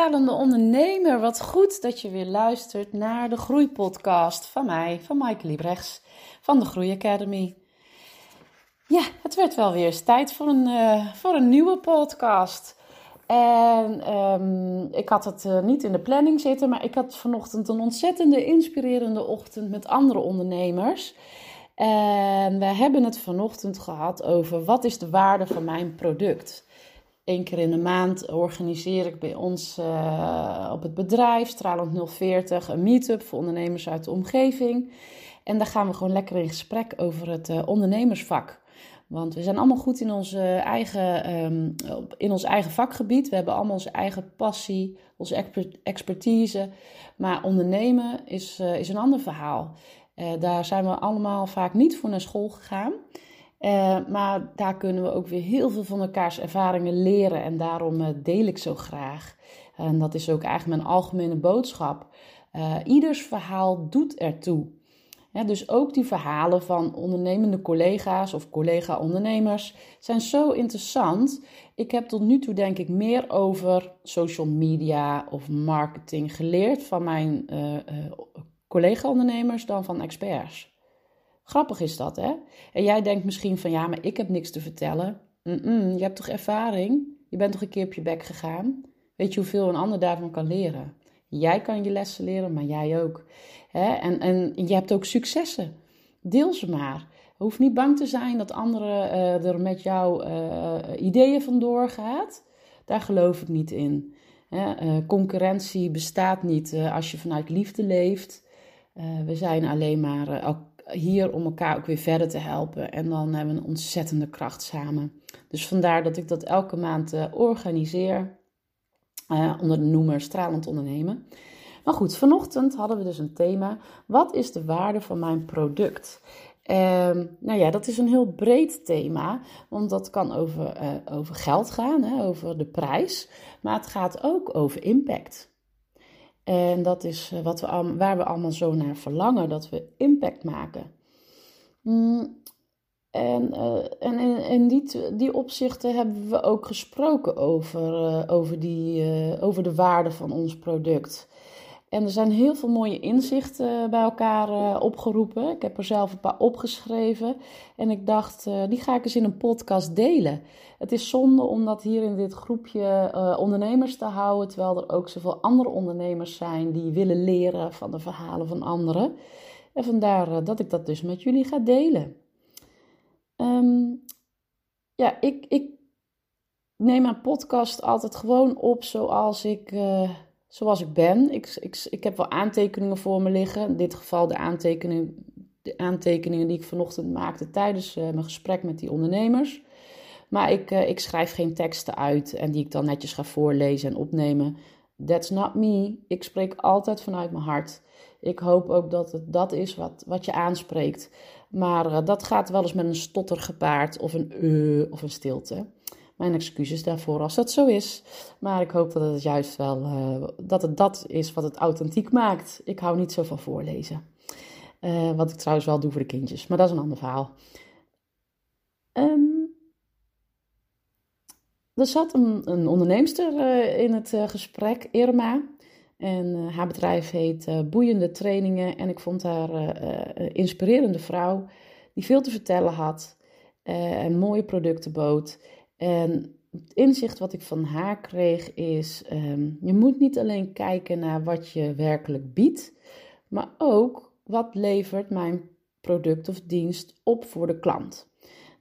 stralende ondernemer. Wat goed dat je weer luistert naar de Groeipodcast van mij, van Maaike Liebrechts, van de Groei Academy. Ja, het werd wel weer eens tijd voor een, uh, voor een nieuwe podcast. En um, ik had het uh, niet in de planning zitten, maar ik had vanochtend een ontzettende inspirerende ochtend met andere ondernemers. En we hebben het vanochtend gehad over wat is de waarde van mijn product. Eén keer in de maand organiseer ik bij ons uh, op het bedrijf, Stralend 040, een meetup voor ondernemers uit de omgeving. En daar gaan we gewoon lekker in gesprek over het uh, ondernemersvak. Want we zijn allemaal goed in, onze eigen, um, in ons eigen vakgebied. We hebben allemaal onze eigen passie, onze expertise. Maar ondernemen is, uh, is een ander verhaal. Daar zijn we allemaal vaak niet voor naar school gegaan. Uh, maar daar kunnen we ook weer heel veel van elkaars ervaringen leren. En daarom uh, deel ik zo graag. En dat is ook eigenlijk mijn algemene boodschap. Uh, ieders verhaal doet ertoe. Dus ook die verhalen van ondernemende collega's of collega-ondernemers zijn zo interessant. Ik heb tot nu toe denk ik meer over social media of marketing geleerd van mijn collega-ondernemers dan van experts. Grappig is dat, hè? En jij denkt misschien van ja, maar ik heb niks te vertellen. Je hebt toch ervaring? Je bent toch een keer op je bek gegaan? Weet je hoeveel een ander daarvan kan leren? Jij kan je lessen leren, maar jij ook. Hè? En, en je hebt ook successen. Deel ze maar. Je hoeft niet bang te zijn dat anderen uh, er met jouw uh, ideeën vandoor gaat. Daar geloof ik niet in. Hè? Uh, concurrentie bestaat niet als je vanuit liefde leeft. we zijn alleen maar hier om elkaar ook weer verder te helpen. En dan hebben we een ontzettende kracht samen. Dus vandaar dat ik dat elke maand uh, organiseer uh, onder de noemer Stralend Ondernemen. Maar goed, vanochtend hadden we dus een thema. Wat is de waarde van mijn product? Uh, nou ja, dat is een heel breed thema, want dat kan over, uh, over geld gaan, hè, over de prijs, maar het gaat ook over impact. En dat is eh, wat we, waar we allemaal zo naar verlangen, dat we impact maken. Mm, en, uh, en in, in die, die opzichten hebben we ook gesproken over, uh, over, die, over de waarde van ons product. En er zijn heel veel mooie inzichten bij elkaar opgeroepen. Ik heb er zelf een paar opgeschreven. En ik dacht, die ga ik eens in een podcast delen. Het is zonde om dat hier in dit groepje ondernemers te houden, terwijl er ook zoveel andere ondernemers zijn die willen leren van de verhalen van anderen. En vandaar dat ik dat dus met jullie ga delen. Um, ja, ik, ik neem mijn podcast altijd gewoon op zoals ik, zoals ik ben. Ik, ik, ik heb wel aantekeningen voor me liggen. In dit geval de aantekeningen, de aantekeningen die ik vanochtend maakte tijdens mijn gesprek met die ondernemers. Maar ik, uh, ik schrijf geen teksten uit en die ik dan netjes ga voorlezen en opnemen. That's not me. Ik spreek altijd vanuit mijn hart. Ik hoop ook dat het dat is wat, wat je aanspreekt. Maar uh, dat gaat wel eens met een stotter gepaard of een uh of een stilte. Mijn excuses daarvoor als dat zo is. Maar ik hoop dat het juist wel uh, dat het dat is wat het authentiek maakt. Ik hou niet zo van voorlezen. Uh, wat ik trouwens wel doe voor de kindjes, maar dat is een ander verhaal. Um, er zat een, een onderneemster uh, in het gesprek, Irma. En haar bedrijf heet Boeiende Trainingen. En ik vond haar een inspirerende vrouw die veel te vertellen had. en mooie producten bood. En het inzicht wat ik van haar kreeg is: um, je moet niet alleen kijken naar wat je werkelijk biedt, maar ook wat levert mijn product of dienst op voor de klant.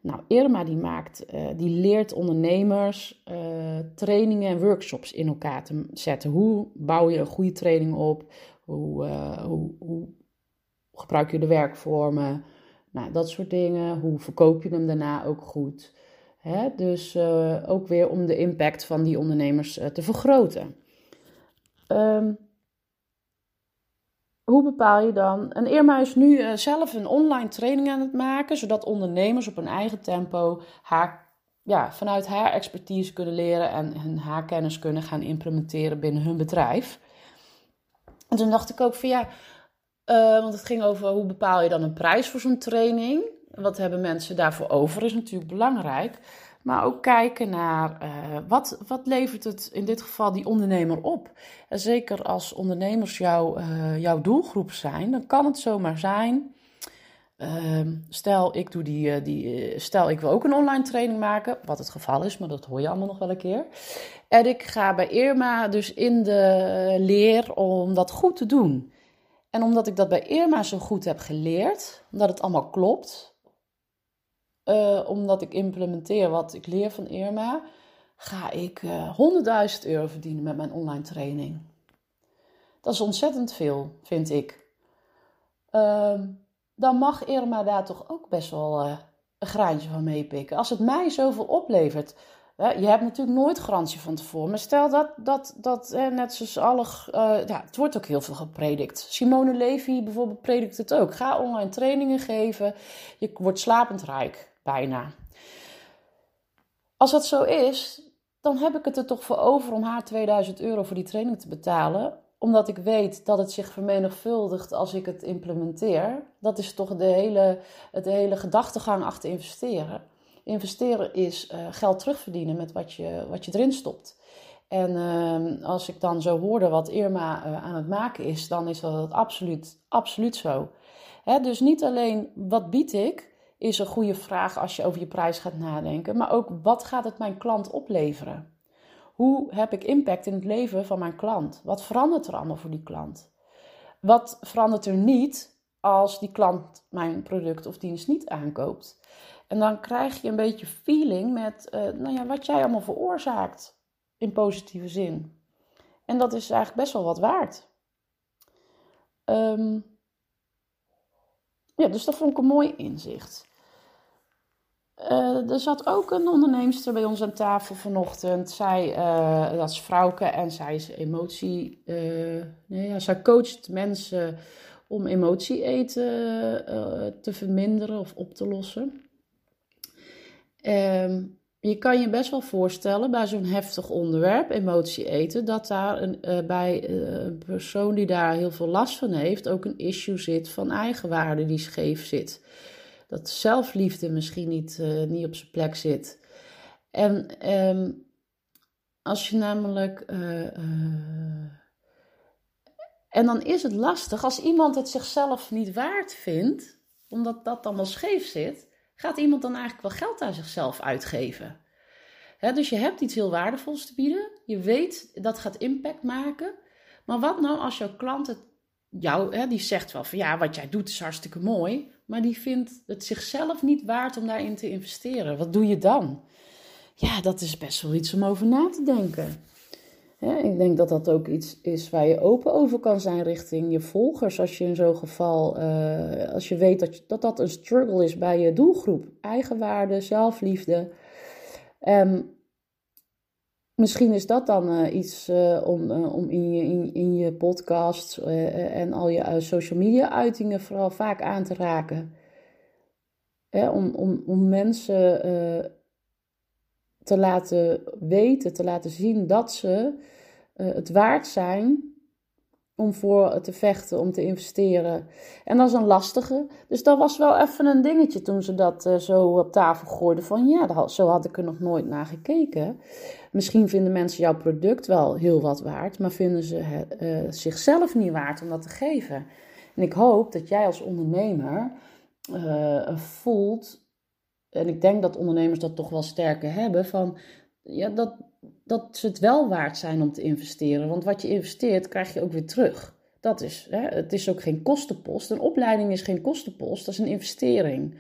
Nou, Irma die maakt, uh, die leert ondernemers uh, trainingen en workshops in elkaar te zetten. Hoe bouw je een goede training op? Hoe, uh, hoe, hoe gebruik je de werkvormen? Nou, dat soort dingen. Hoe verkoop je hem daarna ook goed? Hè? Dus ook weer om de impact van die ondernemers te vergroten. Um, hoe bepaal je dan? En Irma is nu uh, zelf een online training aan het maken, zodat ondernemers op hun eigen tempo haar, ja, vanuit haar expertise kunnen leren en hun haar kennis kunnen gaan implementeren binnen hun bedrijf. En toen dacht ik ook van ja, uh, want het ging over hoe bepaal je dan een prijs voor zo'n training? Wat hebben mensen daarvoor over, is natuurlijk belangrijk. Maar ook kijken naar uh, wat, wat levert het in dit geval die ondernemer op. En zeker als ondernemers jouw uh, jouw doelgroep zijn, dan kan het zomaar zijn. Uh, stel, ik doe die, die, stel, ik wil ook een online training maken, wat het geval is, maar dat hoor je allemaal nog wel een keer. En ik ga bij Irma dus in de leer om dat goed te doen. En omdat ik dat bij Irma zo goed heb geleerd, omdat het allemaal klopt, uh, omdat ik implementeer wat ik leer van Irma, ga ik uh, 100.000 euro verdienen met mijn online training. Dat is ontzettend veel, vind ik. Uh, dan mag Irma daar toch ook best wel uh, een graantje van meepikken. Als het mij zoveel oplevert, je hebt natuurlijk nooit garantie van tevoren. Maar stel dat, dat, dat net zoals alle. Ja, het wordt ook heel veel gepredikt. Simone Levy bijvoorbeeld predikt het ook. Ga online trainingen geven. Je wordt slapend rijk, bijna. Als dat zo is, dan heb ik het er toch voor over om haar 2000 euro voor die training te betalen. Omdat ik weet dat het zich vermenigvuldigt als ik het implementeer. Dat is toch de hele, het hele gedachtegang achter investeren. Investeren is uh, geld terugverdienen met wat je, wat je erin stopt. En uh, als ik dan zo hoorde wat Irma uh, aan het maken is, dan is dat absoluut, absoluut zo. Hè, dus niet alleen wat bied ik, is een goede vraag als je over je prijs gaat nadenken, maar ook wat gaat het mijn klant opleveren? Hoe heb ik impact in het leven van mijn klant? Wat verandert er allemaal voor die klant? Wat verandert er niet als die klant mijn product of dienst niet aankoopt? En dan krijg je een beetje feeling met uh, nou ja, wat jij allemaal veroorzaakt in positieve zin. En dat is eigenlijk best wel wat waard. Um, ja, dus dat vond ik een mooi inzicht. Uh, er zat ook een onderneemster bij ons aan tafel vanochtend. Zij, uh, dat is vrouwke en zij is emotie. Uh, nee, ja, zij coacht mensen om emotie eten te verminderen of op te lossen. Um, je kan je best wel voorstellen bij zo'n heftig onderwerp, emotie eten, dat daar een, bij een persoon die daar heel veel last van heeft ook een issue zit van eigenwaarde die scheef zit. Dat zelfliefde misschien niet, uh, niet op zijn plek zit. En um, als je namelijk. en dan is het lastig als iemand het zichzelf niet waard vindt, omdat dat dan wel scheef zit gaat iemand dan eigenlijk wel geld aan zichzelf uitgeven? dus je hebt iets heel waardevols te bieden. Je weet dat gaat impact maken. Maar wat nou als jouw klant het jou, die zegt wel van ja, wat jij doet is hartstikke mooi, maar die vindt het zichzelf niet waard om daarin te investeren. Wat doe je dan? Ja, dat is best wel iets om over na te denken ik denk dat dat ook iets is waar je open over kan zijn richting je volgers. Als je in zo'n geval, uh, als je weet dat, dat dat een struggle is bij je doelgroep. Eigenwaarde, zelfliefde. Um, misschien is dat dan uh, iets uh, om, om in, je, in, in je podcast en al je social media uitingen vooral vaak aan te raken. om, om, om mensen te laten weten, te laten zien dat ze het waard zijn om voor te vechten, om te investeren. En dat is een lastige. Dus dat was wel even een dingetje toen ze dat uh, zo op tafel gooiden. Van ja, zo had ik er nog nooit naar gekeken. Misschien vinden mensen jouw product wel heel wat waard, maar vinden ze uh, zichzelf niet waard om dat te geven. En ik hoop dat jij als ondernemer voelt en ik denk dat ondernemers dat toch wel sterker hebben, van ja, dat, dat ze het wel waard zijn om te investeren. Want wat je investeert, krijg je ook weer terug. Dat is, hè, het is ook geen kostenpost. Een opleiding is geen kostenpost, dat is een investering.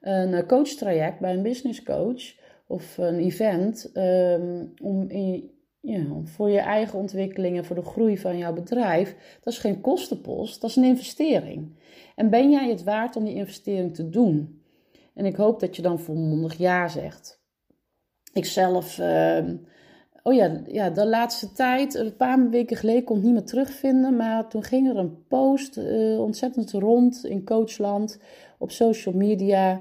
Een eh, coachtraject bij een business coach of een event um, om in, voor je eigen ontwikkelingen, voor de groei van jouw bedrijf, dat is geen kostenpost, dat is een investering. En ben jij het waard om die investering te doen? En ik hoop dat je dan volmondig ja zegt. Ik zelf, uh, oh ja, ja, de laatste tijd, een paar weken geleden, kon ik niet meer terugvinden. Maar toen ging er een post uh, ontzettend rond in coachland op social media.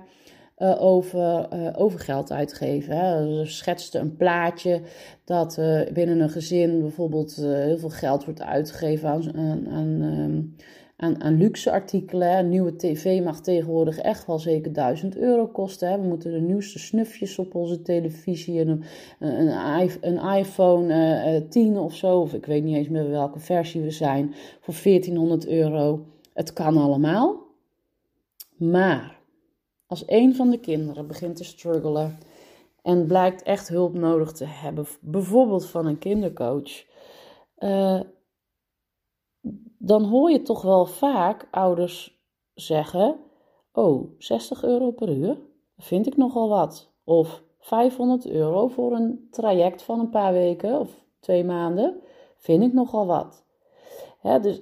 Uh, over, uh, over geld uitgeven. Hè. Ze schetste een plaatje dat binnen een gezin bijvoorbeeld heel veel geld wordt uitgegeven aan, aan, aan, aan, luxe artikelen. Een nieuwe tv mag tegenwoordig echt wel zeker 1000 euro kosten. Hè. We moeten de nieuwste snufjes op onze televisie. Een, een, een iPhone uh, 10 of zo. Of ik weet niet eens meer welke versie we zijn. Voor 1400 euro. Het kan allemaal. Maar als een van de kinderen begint te struggelen en blijkt echt hulp nodig te hebben, bijvoorbeeld van een kindercoach, uh, dan hoor je toch wel vaak ouders zeggen: Oh, 60 euro per uur? Vind ik nogal wat. Of 500 euro voor een traject van een paar weken of twee maanden? Vind ik nogal wat. dus,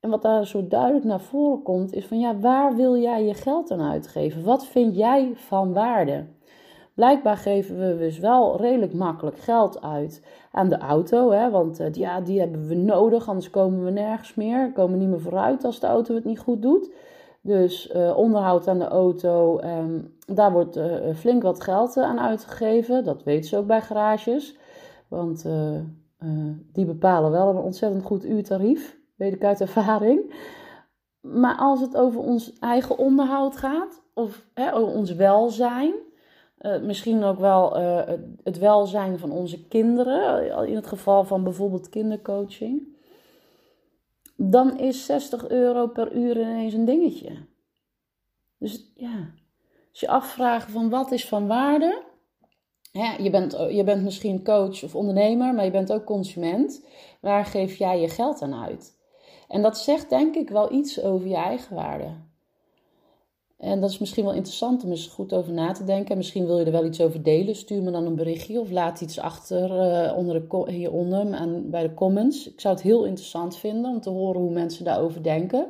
en wat daar zo duidelijk naar voren komt, is van ja, waar wil jij je geld aan uitgeven? Wat vind jij van waarde? Blijkbaar geven we dus wel redelijk makkelijk geld uit aan de auto. Hè? Want uh, ja, die hebben we nodig, anders komen we nergens meer. Komen niet meer vooruit als de auto het niet goed doet. Dus uh, onderhoud aan de auto, um, daar wordt uh, flink wat geld aan uitgegeven. Dat weten ze ook bij garages. Want die bepalen wel een ontzettend goed uurtarief. Weet ik uit ervaring. Maar als het over ons eigen onderhoud gaat, of hè, ons welzijn, uh, misschien ook wel uh, het welzijn van onze kinderen, in het geval van bijvoorbeeld kindercoaching, dan is 60 euro per uur ineens een dingetje. Dus ja, als je afvraagt van wat is van waarde, ja, je, bent, je bent misschien coach of ondernemer, maar je bent ook consument. Waar geef jij je geld aan uit? En dat zegt denk ik wel iets over je eigen waarde. En dat is misschien wel interessant om eens goed over na te denken. Misschien wil je er wel iets over delen. Stuur me dan een berichtje of laat iets achter uh, onder de, hieronder en bij de comments. Ik zou het heel interessant vinden om te horen hoe mensen daarover denken.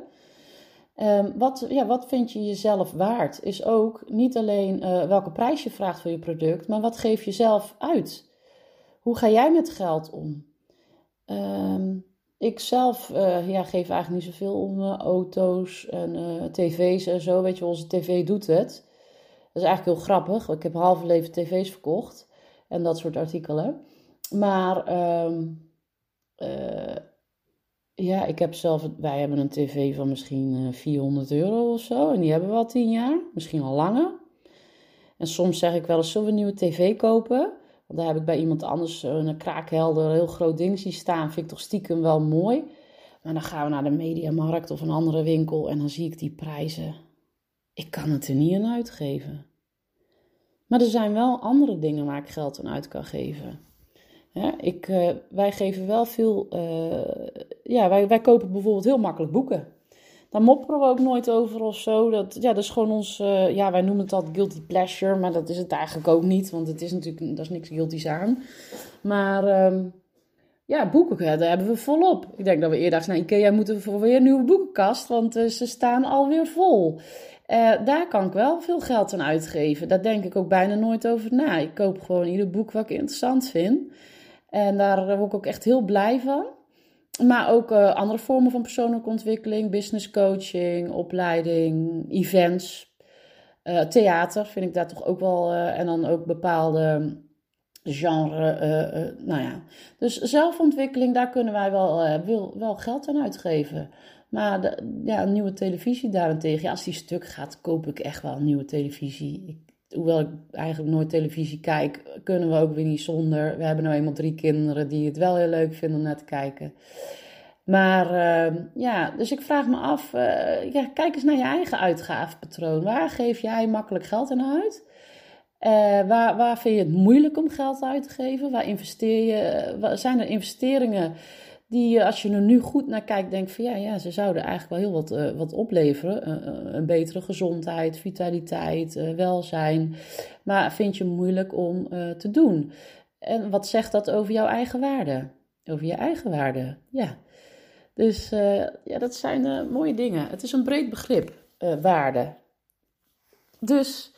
Um, wat, ja, wat vind je jezelf waard? Is ook niet alleen uh, welke prijs je vraagt voor je product, maar wat geef je zelf uit? Hoe ga jij met geld om? Um, ik zelf uh, ja, geef eigenlijk niet zoveel om uh, auto's en uh, tv's en zo. Weet je, onze tv doet het. Dat is eigenlijk heel grappig. Ik heb halve leven tv's verkocht en dat soort artikelen. Maar um, ja, ik heb zelf, wij hebben een tv van misschien 400 euro of zo. En die hebben we al 10 jaar, misschien al langer. En soms zeg ik wel eens, zullen we nieuwe tv kopen? Want daar heb ik bij iemand anders een kraakhelder, heel groot ding zien staan. Vind ik toch stiekem wel mooi. Maar dan gaan we naar de mediamarkt of een andere winkel en dan zie ik die prijzen. Ik kan het er niet aan uitgeven. Maar er zijn wel andere dingen waar ik geld aan uit kan geven. ik, uh, wij geven wel veel. Uh, ja, wij, wij kopen bijvoorbeeld heel makkelijk boeken. Daar mopperen we ook nooit over of zo. Dat, ja, dat is gewoon ons, uh, ja, wij noemen het altijd guilty pleasure, maar dat is het eigenlijk ook niet, want het is natuurlijk, daar is niks guilty's aan. Maar um, ja, boeken, daar hebben we volop. Ik denk dat we eerder naar Ikea moeten voor weer een nieuwe boekenkast, want uh, ze staan alweer vol. Uh, daar kan ik wel veel geld aan uitgeven. Daar denk ik ook bijna nooit over na. Ik koop gewoon ieder boek wat ik interessant vind. En daar word ik ook echt heel blij van. Maar ook uh, andere vormen van persoonlijke ontwikkeling, business coaching, opleiding, events, uh, theater vind ik daar toch ook wel. Uh, en dan ook bepaalde genre. nou ja. Dus zelfontwikkeling, daar kunnen wij wel, wil, wel geld aan uitgeven. Maar ja, een nieuwe televisie daarentegen, ja, als die stuk gaat, koop ik echt wel een nieuwe televisie. Ik, hoewel ik eigenlijk nooit televisie kijk, kunnen we ook weer niet zonder. We hebben nou eenmaal drie kinderen die het wel heel leuk vinden om naar te kijken. Maar uh, ja, dus ik vraag me af, uh, ja, kijk eens naar je eigen uitgavenpatroon. Waar geef jij makkelijk geld aan uit? Uh, waar, waar vind je het moeilijk om geld uit te geven? Waar investeer je? Waar, zijn er investeringen die, als je er nu goed naar kijkt, denkt van ja, ja ze zouden eigenlijk wel heel wat, wat opleveren. een betere gezondheid, vitaliteit, welzijn. Maar vind je moeilijk om te doen? En wat zegt dat over jouw eigen waarde? Over je eigen waarde, ja. Dus ja, dat zijn mooie dingen. Het is een breed begrip, waarde. Dus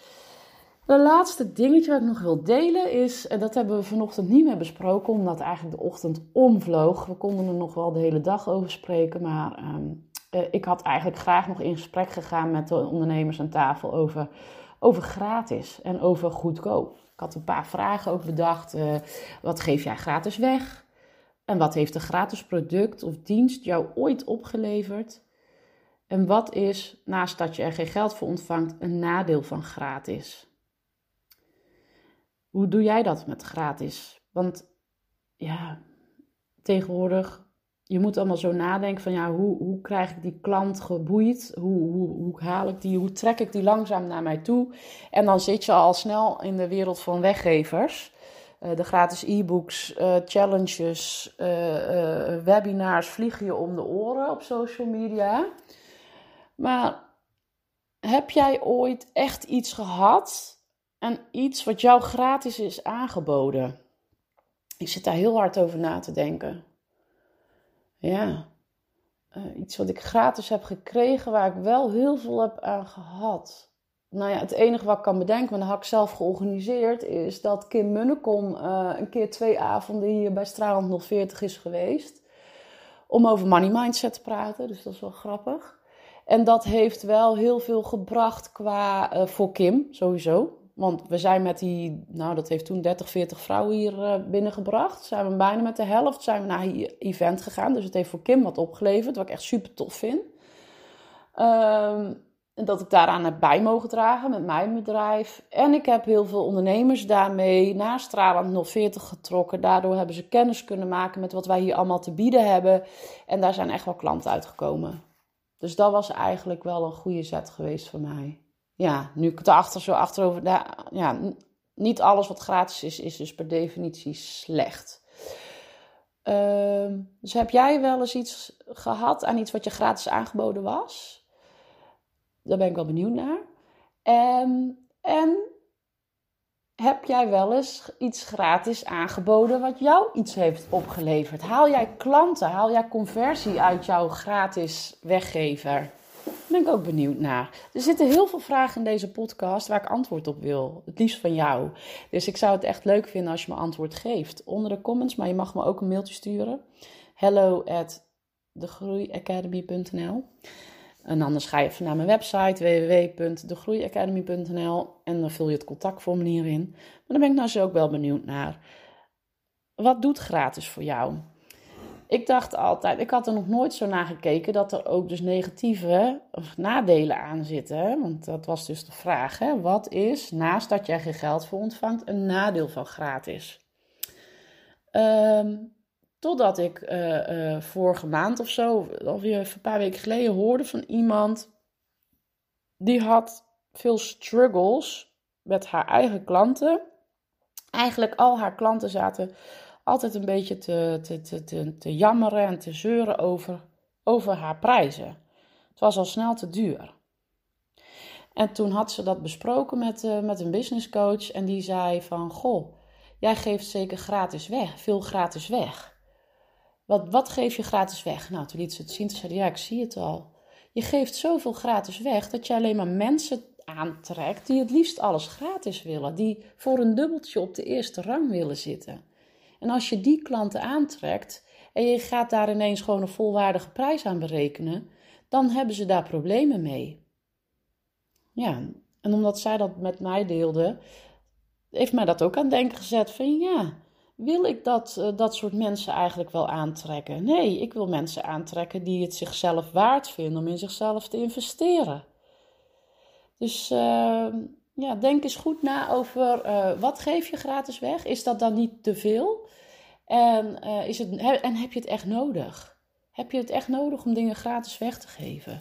de laatste dingetje wat ik nog wil delen is, en dat hebben we vanochtend niet meer besproken, omdat eigenlijk de ochtend omvloog. We konden er nog wel de hele dag over spreken, maar um, ik had eigenlijk graag nog in gesprek gegaan met de ondernemers aan tafel over, over gratis en over goedkoop. Ik had een paar vragen ook bedacht. wat geef jij gratis weg? En wat heeft een gratis product of dienst jou ooit opgeleverd? En wat is, naast dat je er geen geld voor ontvangt, een nadeel van gratis? Hoe doe jij dat met gratis? Want ja, tegenwoordig, je moet allemaal zo nadenken van ja, hoe, hoe krijg ik die klant geboeid? Hoe, hoe, hoe haal ik die, hoe trek ik die langzaam naar mij toe? En dan zit je al snel in de wereld van weggevers. Uh, de gratis e-books, uh, challenges, uh, webinars vliegen je om de oren op social media. Maar heb jij ooit echt iets gehad en iets wat jou gratis is aangeboden? Ik zit daar heel hard over na te denken. Ja, uh, iets wat ik gratis heb gekregen waar ik wel heel veel heb aan gehad. Nou ja, het enige wat ik kan bedenken, maar dat had ik zelf georganiseerd, is dat Kim Munnekom uh, een keer twee avonden hier bij Straaland 040 is geweest. Om over money mindset te praten, dus dat is wel grappig. En dat heeft wel heel veel gebracht qua uh, voor Kim, sowieso. Want we zijn met die, nou dat heeft toen 30, 40 vrouwen hier uh, binnengebracht. Zijn we bijna met de helft zijn we naar het event gegaan. Dus het heeft voor Kim wat opgeleverd, wat ik echt super tof vind. Um, en dat ik daaraan heb bij mogen dragen met mijn bedrijf. En ik heb heel veel ondernemers daarmee naar Straland 040 getrokken. Daardoor hebben ze kennis kunnen maken met wat wij hier allemaal te bieden hebben. En daar zijn echt wel klanten uitgekomen. Dus dat was eigenlijk wel een goede zet geweest voor mij. Ja, nu ik erachter zo achterover. Ja, niet alles wat gratis is, is dus per definitie slecht. Uh, dus heb jij wel eens iets gehad aan iets wat je gratis aangeboden was? Daar ben ik wel benieuwd naar. En, en heb jij wel eens iets gratis aangeboden wat jou iets heeft opgeleverd? Haal jij klanten, haal jij conversie uit jouw gratis weggever? Ben ik ook benieuwd naar. Er zitten heel veel vragen in deze podcast waar ik antwoord op wil. Het liefst van jou. Dus ik zou het echt leuk vinden als je me antwoord geeft. Onder de comments, maar je mag me ook een mailtje sturen. Hello at degroeiacademy.nl en anders ga je even naar mijn website www.degroeiacademy.nl en dan vul je het contactformulier in. Maar dan ben ik nou zo ook wel benieuwd naar. Wat doet gratis voor jou? Ik dacht altijd, ik had er nog nooit zo naar gekeken dat er ook dus negatieve nadelen aan zitten. Want dat was dus de vraag. Hè? Wat is, naast dat jij geen geld voor ontvangt, een nadeel van gratis? Um, Totdat ik uh, uh, vorige maand of zo, alweer een paar weken geleden, hoorde van iemand die had veel struggles met haar eigen klanten. Eigenlijk al haar klanten zaten altijd een beetje te, te, te, te, te jammeren en te zeuren over, over haar prijzen. Het was al snel te duur. En toen had ze dat besproken met, uh, met een business coach en die zei van, goh, jij geeft zeker gratis weg, veel gratis weg. Wat, wat geef je gratis weg? Nou, toen liet ze het zien. Toen zei ja, ik zie het al. Je geeft zoveel gratis weg dat je alleen maar mensen aantrekt die het liefst alles gratis willen. Die voor een dubbeltje op de eerste rang willen zitten. En als je die klanten aantrekt en je gaat daar ineens gewoon een volwaardige prijs aan berekenen, dan hebben ze daar problemen mee. Ja, en omdat zij dat met mij deelde, heeft mij dat ook aan denken gezet van ja, wil ik dat, uh, dat soort mensen eigenlijk wel aantrekken? Nee, ik wil mensen aantrekken die het zichzelf waard vinden om in zichzelf te investeren. Dus uh, ja, denk eens goed na over uh, wat geef je gratis weg? Is dat dan niet te veel? En, is het, en heb je het echt nodig? Heb je het echt nodig om dingen gratis weg te geven?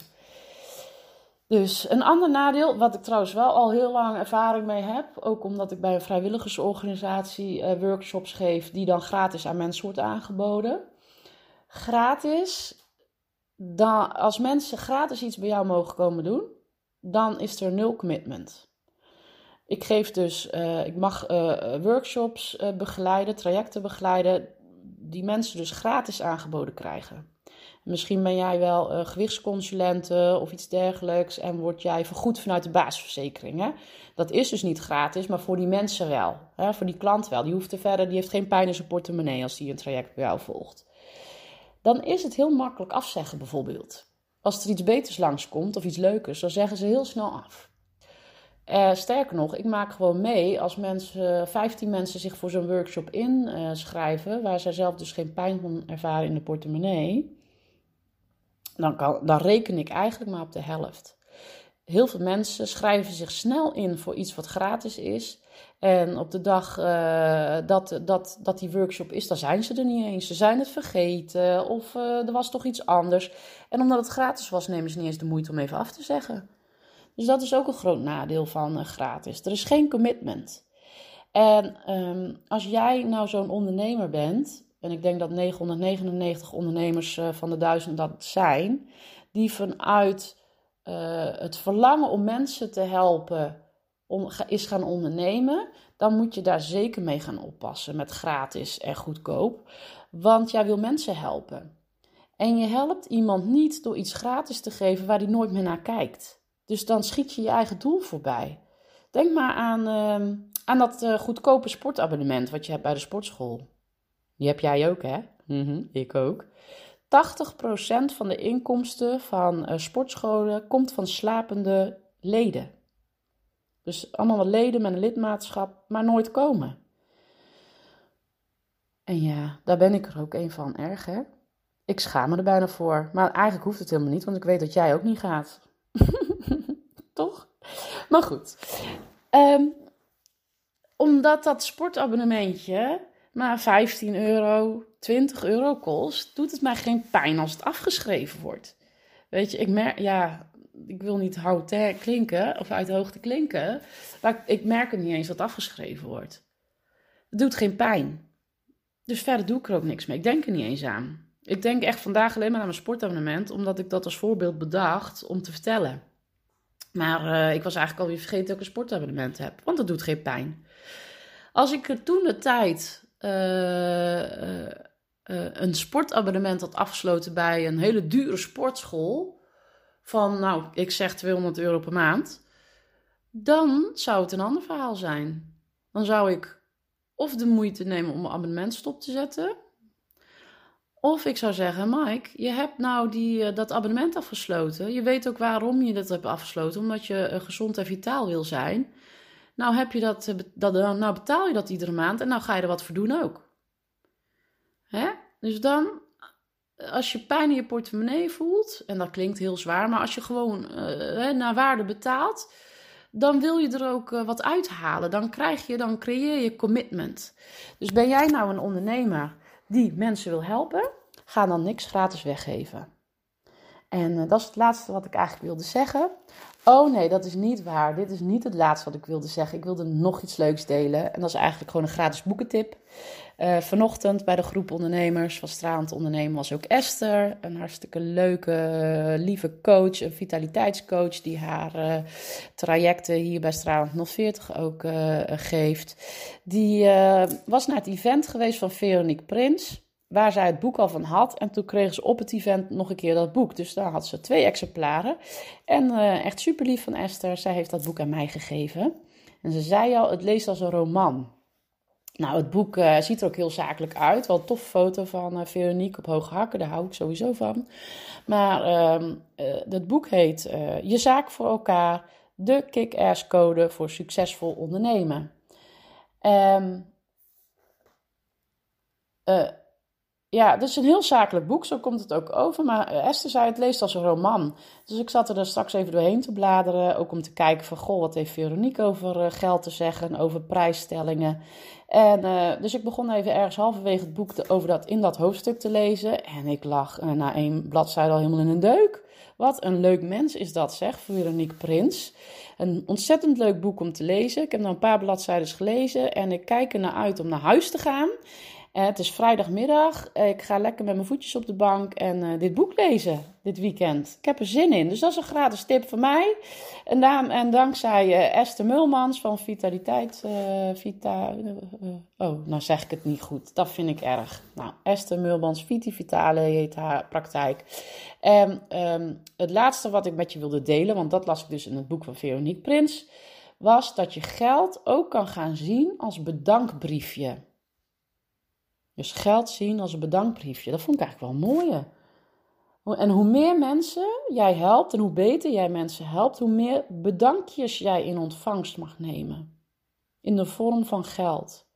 Dus een ander nadeel, wat ik trouwens wel al heel lang ervaring mee heb, ook omdat ik bij een vrijwilligersorganisatie uh, workshops geef, die dan gratis aan mensen wordt aangeboden. Gratis, dan, als mensen gratis iets bij jou mogen komen doen, dan is er nul commitment. Ik geef dus, uh, ik mag uh, workshops begeleiden, trajecten begeleiden, die mensen dus gratis aangeboden krijgen. Misschien ben jij wel gewichtsconsulente of iets dergelijks en word jij vergoed vanuit de basisverzekering. Hè? Dat is dus niet gratis, maar voor die mensen wel. Hè? Voor die klant wel. Die hoeft er verder, die heeft geen pijn in zijn portemonnee als die een traject bij jou volgt. Dan is het heel makkelijk afzeggen bijvoorbeeld. Als er iets beters langskomt of iets leukers, dan zeggen ze heel snel af. Uh, sterker nog, ik maak gewoon mee als mensen, 15 mensen zich voor zo'n workshop inschrijven, uh, waar zij zelf dus geen pijn van ervaren in de portemonnee dan, kan, dan reken ik eigenlijk maar op de helft. Heel veel mensen schrijven zich snel in voor iets wat gratis is. En op de dag uh, dat, dat, dat die workshop is, dan zijn ze er niet eens. Ze zijn het vergeten of er was toch iets anders. En omdat het gratis was, nemen ze niet eens de moeite om even af te zeggen. Dus dat is ook een groot nadeel van uh, gratis. Er is geen commitment. En um, als jij nou zo'n ondernemer bent, en ik denk dat 999 ondernemers van de duizend dat zijn, die vanuit het verlangen om mensen te helpen is gaan ondernemen, dan moet je daar zeker mee gaan oppassen met gratis en goedkoop. Want jij wil mensen helpen. En je helpt iemand niet door iets gratis te geven waar hij nooit meer naar kijkt. Dus dan schiet je je eigen doel voorbij. Denk maar aan, uh, aan dat uh, goedkope sportabonnement wat je hebt bij de sportschool. Die heb jij ook, hè? Mm ik ook. 80% van de inkomsten van uh, sportscholen komt van slapende leden. Dus allemaal wat leden met een lidmaatschap, maar nooit komen. En ja, daar ben ik er ook een van, erg hè? Ik schaam me er bijna voor. Maar eigenlijk hoeft het helemaal niet, want ik weet dat jij ook niet gaat. Toch? Maar goed. Um, omdat dat sportabonnementje maar 15 euro, 20 euro kost, doet het mij geen pijn als het afgeschreven wordt. Weet je, ik merk, ja, ik wil niet hout klinken of uit de hoogte klinken, maar ik merk het niet eens dat afgeschreven wordt. Het doet geen pijn. Dus verder doe ik er ook niks mee. Ik denk er niet eens aan. Ik denk echt vandaag alleen maar aan mijn sportabonnement, omdat ik dat als voorbeeld bedacht om te vertellen. Maar uh, ik was eigenlijk alweer vergeten dat ik een sportabonnement heb, want dat doet geen pijn. Als ik toen de tijd uh, uh, een sportabonnement had afgesloten bij een hele dure sportschool, van, nou, ik zeg 200 euro per maand, dan zou het een ander verhaal zijn. Dan zou ik of de moeite nemen om mijn abonnement stop te zetten, of ik zou zeggen, Mike, je hebt nou die, uh, dat abonnement afgesloten. Je weet ook waarom je dat hebt afgesloten, omdat je uh, gezond en vitaal wil zijn. Nou, heb je dat, uh, dat, nou betaal je dat iedere maand en nou ga je er wat voor doen ook. Hè? Dus dan als je pijn in je portemonnee voelt, en dat klinkt heel zwaar, maar als je gewoon naar waarde betaalt, dan wil je er ook wat uithalen. Dan krijg je, dan creëer je commitment. Dus ben jij nou een ondernemer die mensen wil helpen, ga dan niks gratis weggeven. En uh, dat is het laatste wat ik eigenlijk wilde zeggen. Oh nee, dat is niet waar. Dit is niet het laatste wat ik wilde zeggen. Ik wilde nog iets leuks delen. En dat is eigenlijk gewoon een gratis boekentip. Uh, vanochtend bij de groep ondernemers van Stralend Ondernemen was ook Esther. Een hartstikke leuke, lieve coach, een vitaliteitscoach die haar uh, trajecten hier bij Stralend 040 ook uh, geeft. Die was naar het event geweest van Veronique Prins waar zij het boek al van had. En toen kregen ze op het event nog een keer dat boek. Dus daar had ze twee exemplaren. En uh, echt super lief van Esther. Zij heeft dat boek aan mij gegeven. En ze zei al, het leest als een roman. Nou, het boek uh, ziet er ook heel zakelijk uit. Wel een tof foto van uh, Veronique op hoge hakken, daar hou ik sowieso van. Maar het boek heet Je zaak voor elkaar, de kick-ass code voor succesvol ondernemen. Um, ja, het is een heel zakelijk boek, zo komt het ook over. Maar eh, Esther zei, het leest als een roman. Dus ik zat er straks even doorheen te bladeren. Ook om te kijken van, goh, wat heeft Veronique over uh, geld te zeggen, over prijsstellingen. En uh, dus ik begon even ergens halverwege het boek te, over dat, in dat hoofdstuk te lezen. En ik lag na één bladzijde al helemaal in een deuk. Wat een leuk mens is dat, zeg, Veronique Prins. Een ontzettend leuk boek om te lezen. Ik heb nog een paar bladzijden gelezen en ik kijk er naar uit om naar huis te gaan. Uh, het is vrijdagmiddag. Ik ga lekker met mijn voetjes op de bank en uh, dit boek lezen dit weekend. Ik heb er zin in. Dus dat is een gratis tip van mij. En, daar, en dankzij Esther Mulmans van Vitaliteit. Vita, oh, nou zeg ik het niet goed. Dat vind ik erg. Nou, Esther Mulmans, Viti Vitale heet haar praktijk. En um, het laatste wat ik met je wilde delen, want dat las ik dus in het boek van Veronique Prins, was dat je geld ook kan gaan zien als bedankbriefje. Dus geld zien als een bedankbriefje. Dat vond ik eigenlijk wel mooi. En hoe meer mensen jij helpt en hoe beter jij mensen helpt, hoe meer bedankjes jij in ontvangst mag nemen. In de vorm van geld.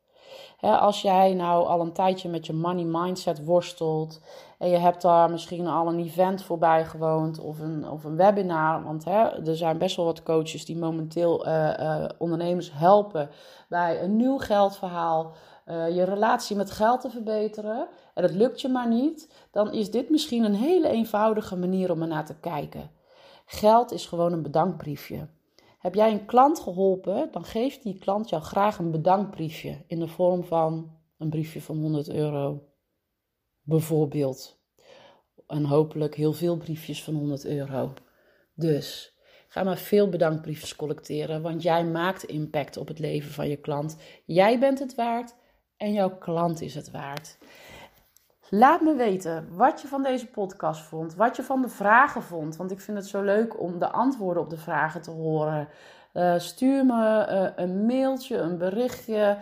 als jij nou al een tijdje met je money mindset worstelt En je hebt daar misschien al een event voorbij gewoond of een, of een webinar. Want er zijn best wel wat coaches die momenteel uh, uh, ondernemers helpen bij een nieuw geldverhaal. Uh, je relatie met geld te verbeteren. En dat lukt je maar niet. Dan is dit misschien een hele eenvoudige manier om er naar te kijken. Geld is gewoon een bedankbriefje. Heb jij een klant geholpen, dan geeft die klant jou graag een bedankbriefje in de vorm van een briefje van 100 euro. Bijvoorbeeld. En hopelijk heel veel briefjes van 100 euro. Dus ga maar veel bedankbriefjes collecteren, want jij maakt impact op het leven van je klant. Jij bent het waard en jouw klant is het waard. Laat me weten wat je van deze podcast vond, wat je van de vragen vond, want ik vind het zo leuk om de antwoorden op de vragen te horen. Uh, stuur me uh, een mailtje, een berichtje.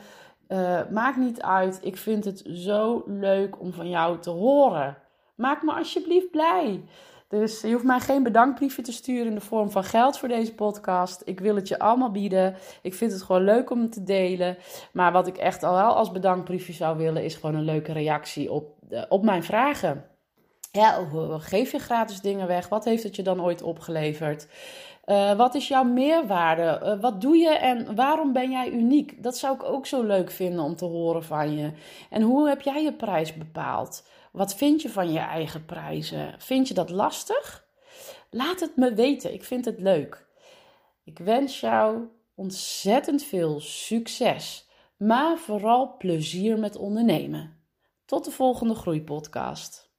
Uh, maakt niet uit. Ik vind het zo leuk om van jou te horen. Maak me alsjeblieft blij. Dus je hoeft mij geen bedankbriefje te sturen in de vorm van geld voor deze podcast. Ik wil het je allemaal bieden. Ik vind het gewoon leuk om te delen. Maar wat ik echt al wel als bedankbriefje zou willen, is gewoon een leuke reactie op, uh, op mijn vragen. Ja, geef je gratis dingen weg? Wat heeft het je dan ooit opgeleverd? Uh, wat is jouw meerwaarde? Uh, wat doe je en waarom ben jij uniek? Dat zou ik ook zo leuk vinden om te horen van je. En hoe heb jij je prijs bepaald? Wat vind je van je eigen prijzen? Vind je dat lastig? Laat het me weten. Ik vind het leuk. Ik wens jou ontzettend veel succes, maar vooral plezier met ondernemen. Tot de volgende Groeipodcast.